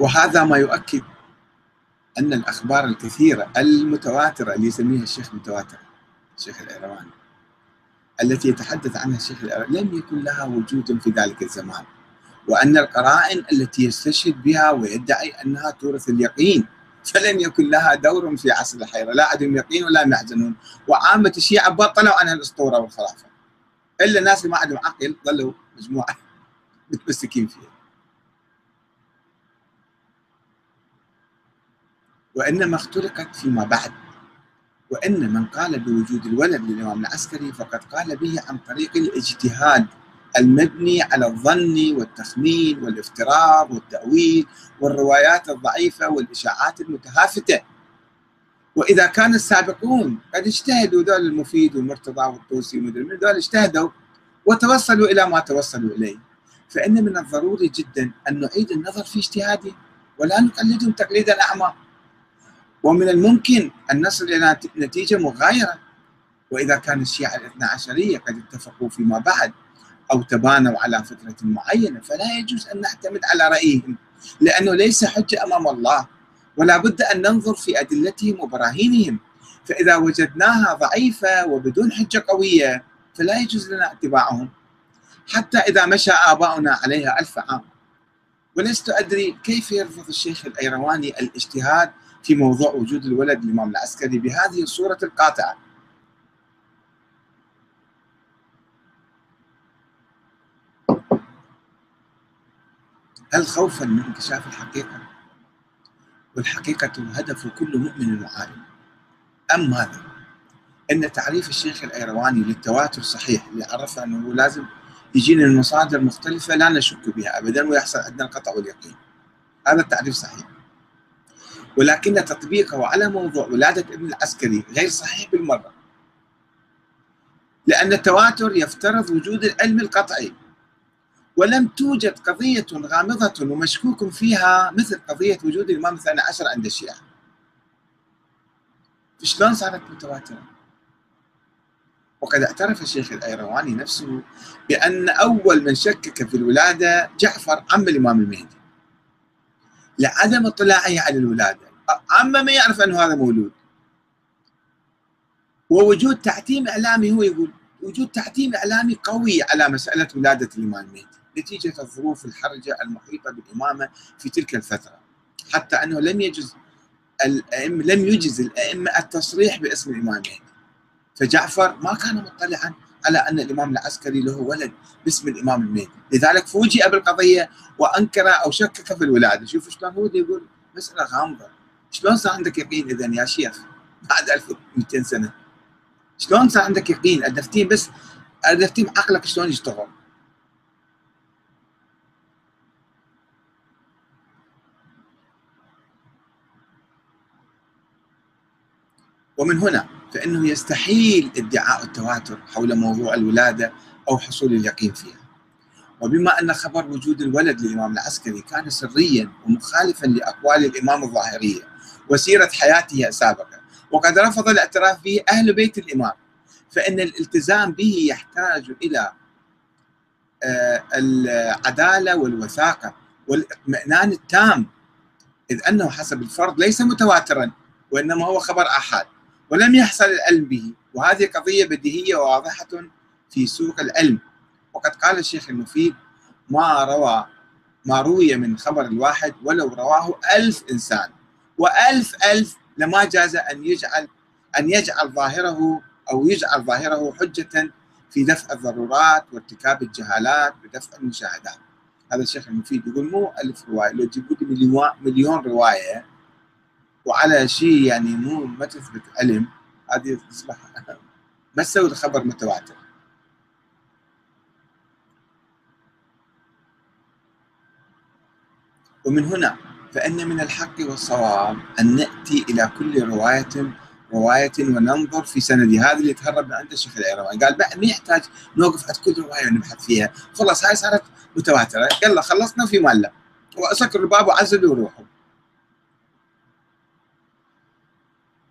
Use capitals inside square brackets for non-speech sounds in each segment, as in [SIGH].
وهذا ما يؤكد أن الأخبار الكثيرة المتواترة اللي يسميها الشيخ متواترة الشيخ الإيرواني التي يتحدث عنها الشيخ الإيرواني لم يكن لها وجود في ذلك الزمان وأن القرائن التي يستشهد بها ويدعي أنها تورث اليقين فلم يكن لها دور في عصر الحيرة لا عندهم يقين ولا يحزنون وعامة الشيعة بطلوا عنها الأسطورة والخرافة إلا الناس اللي ما عندهم عقل ظلوا مجموعة [LAUGHS] متمسكين فيها. وإنما اختلقت فيما بعد. وإن من قال بوجود الولد للإمام العسكري فقد قال به عن طريق الاجتهاد المبني على الظن والتخمين والافتراض والتأويل والروايات الضعيفة والإشاعات المتهافتة. وإذا كان السابقون قد اجتهدوا ذول المفيد والمرتضى والطوسي ومدري من ذول اجتهدوا وتوصلوا إلى ما توصلوا إليه. فإن من الضروري جدا أن نعيد النظر في اجتهادهم ولا نقلدهم تقليدا أعمى. ومن الممكن أن نصل إلى نتيجة مغايرة. وإذا كان الشيعة الاثنى عشرية قد اتفقوا فيما بعد أو تبانوا على فترة معينة فلا يجوز أن نعتمد على رأيهم لأنه ليس حجة أمام الله ولا بد أن ننظر في أدلتهم وبراهينهم. فإذا وجدناها ضعيفة وبدون حجة قوية فلا يجوز لنا اتباعهم. حتى إذا مشى آباؤنا عليها ألف عام. ولست أدري كيف يرفض الشيخ الأيرواني الاجتهاد في موضوع وجود الولد الإمام العسكري بهذه الصورة القاطعة. هل خوفا من انكشاف الحقيقة؟ والحقيقة هدف كل مؤمن وعالم أم ماذا؟ أن تعريف الشيخ الأيرواني للتواتر صحيح اللي عرف أنه لازم يجينا من مصادر مختلفة لا نشك بها أبدا ويحصل عندنا القطع واليقين. هذا التعريف صحيح. ولكن تطبيقه على موضوع ولادة ابن العسكري غير صحيح بالمرة. لأن التواتر يفترض وجود العلم القطعي. ولم توجد قضية غامضة ومشكوك فيها مثل قضية وجود الإمام الثاني عشر عند الشيعة. شلون صارت متواترة؟ وقد اعترف الشيخ الأيرواني نفسه بأن أول من شكك في الولادة جعفر عم الإمام المهدي. لعدم اطلاعه على الولادة. عم ما يعرف أنه هذا مولود. ووجود تعتيم إعلامي هو يقول وجود تعتيم إعلامي قوي على مسألة ولادة الإمام المهدي. نتيجة الظروف الحرجة المحيطة بالإمامة في تلك الفترة. حتى أنه لم يجز الأئمة لم يجز الأئمة التصريح باسم الإمام المهدي. فجعفر ما كان مطلعا على أن الإمام العسكري له ولد باسم الإمام المهدي. لذلك فوجئ بالقضية وأنكر أو شكك في الولادة. شوف شلون هو يقول مسألة غامضة. شلون صار عندك يقين إذا يا شيخ؟ بعد 1200 سنة. شلون صار عندك يقين؟ الدفتين بس الدفتين عقلك شلون يشتغل؟ ومن هنا فإنه يستحيل ادعاء التواتر حول موضوع الولادة أو حصول اليقين فيها. وبما أن خبر وجود الولد للإمام العسكري كان سريا ومخالفا لأقوال الإمام الظاهرية وسيرة حياته السابقة وقد رفض الاعتراف به أهل بيت الإمام فإن الالتزام به يحتاج إلى آه، العدالة والوثاقة والإطمئنان التام إذ أنه حسب الفرض ليس متواترا وإنما هو خبر آحاد. ولم يحصل العلم به. وهذه قضية بديهية وواضحة في سوق العلم. وقد قال الشيخ المفيد ما روى ما روي من خبر الواحد ولو رواه ألف إنسان. وألف ألف لما جاز أن يجعل أن يجعل ظاهره أو يجعل ظاهره حجة في دفع الضرورات وارتكاب الجهالات بدفع المشاهدات. هذا الشيخ المفيد يقول مو ألف رواية لو تجيبوا لي مليون رواية وعلى شيء يعني مو ما تثبت علم هذه تصبح [LAUGHS] ما تسوي الخبر متواتر. ومن هنا فإن من الحق والصواب أن نأتي إلى كل رواية رواية وننظر في سند هذا اللي تهرب من عند الشيخ العيرواني قال ما يحتاج نوقف عند كل رواية ونبحث فيها. خلاص هاي صارت متواترة. يلا خلصنا في مالنا وأسكر الباب وعزلوا وروحوا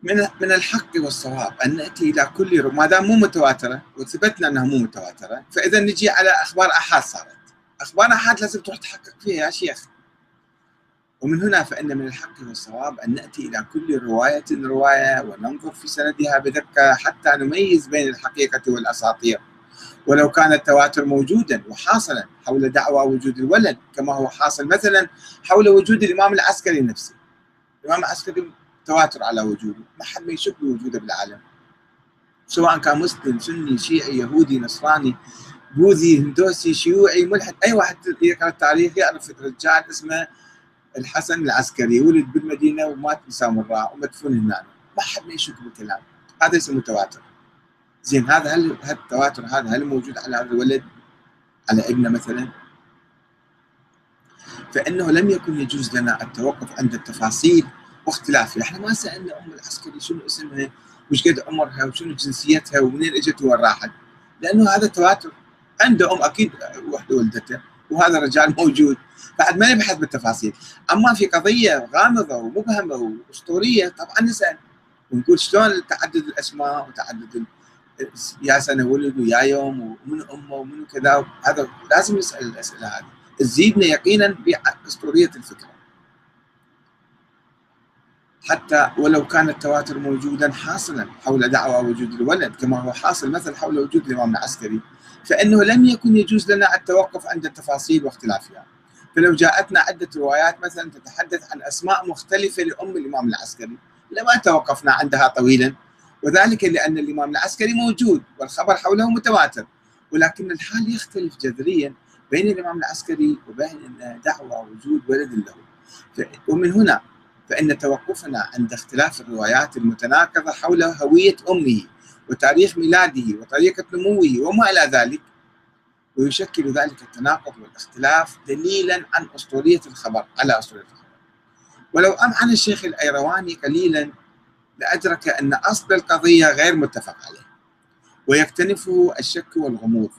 من من الحق والصواب أن نأتي إلى كل ما دام مو متواترة وثبتنا أنها مو متواترة فإذا نجي على أخبار آحاد صارت. أخبار آحاد لازم تروح تحقق فيها يا شيخ. ومن هنا فإن من الحق والصواب أن نأتي إلى كل رواية رواية وننظر في سندها بدقة حتى نميز بين الحقيقة والأساطير. ولو كان التواتر موجودا وحاصلا حول دعوى وجود الولد كما هو حاصل مثلا حول وجود الإمام العسكري نفسه. الإمام العسكري تواتر على وجوده. ما حد ما يشك بوجوده بالعالم. سواء كان مسلم سني شيعي يهودي نصراني بوذي هندوسي شيوعي ملحد أي واحد يقرا التاريخ يعرف رجال اسمه الحسن العسكري ولد بالمدينة ومات بسامراء ومدفون هناك. ما حد ما يشك بالكلام. هذا اسمه تواتر. زين هذا هل التواتر هذا هل موجود على هذا الولد؟ على ابنه مثلا؟ فإنه لم يكن يجوز لنا التوقف عند التفاصيل. واختلافها إحنا ما سألنا ام العسكري شنو اسمها وش قد عمرها وشنو جنسيتها ومنين إجت وين راحت. لأنه هذا تواتر عنده أم أكيد وحدة ولدته وهذا الرجال موجود. بعد ما نبحث بالتفاصيل. أما في قضية غامضة ومبهمة وأسطورية طبعا نسأل. ونقول شلون تعدد الأسماء وتعدد يا سنة ولد ويا يوم ومن أمه ومن كذا هذا لازم نسأل الأسئلة هذه. تزيدنا يقينا بأسطورية الفكرة. حتى ولو كان التواتر موجودا حاصلا حول دعوى وجود الولد كما هو حاصل مثلا حول وجود الإمام العسكري فإنه لم يكن يجوز لنا التوقف عند التفاصيل واختلافها. فلو جاءتنا عدة روايات مثلا تتحدث عن أسماء مختلفة لأم الإمام العسكري لما توقفنا عندها طويلا. وذلك لأن الإمام العسكري موجود والخبر حوله متواتر ولكن الحال يختلف جذريا بين الإمام العسكري وبين دعوى وجود ولد له. ومن هنا فإن توقفنا عند اختلاف الروايات المتناقضة حول هوية أمه وتاريخ ميلاده وطريقة نموه وما إلى ذلك ويشكل ذلك التناقض والاختلاف دليلا عن أسطورية الخبر على أسطورية الخبر. ولو أمعن الشيخ الأيرواني قليلا لأدرك أن أصل القضية غير متفق عليه ويكتنفه الشك والغموض.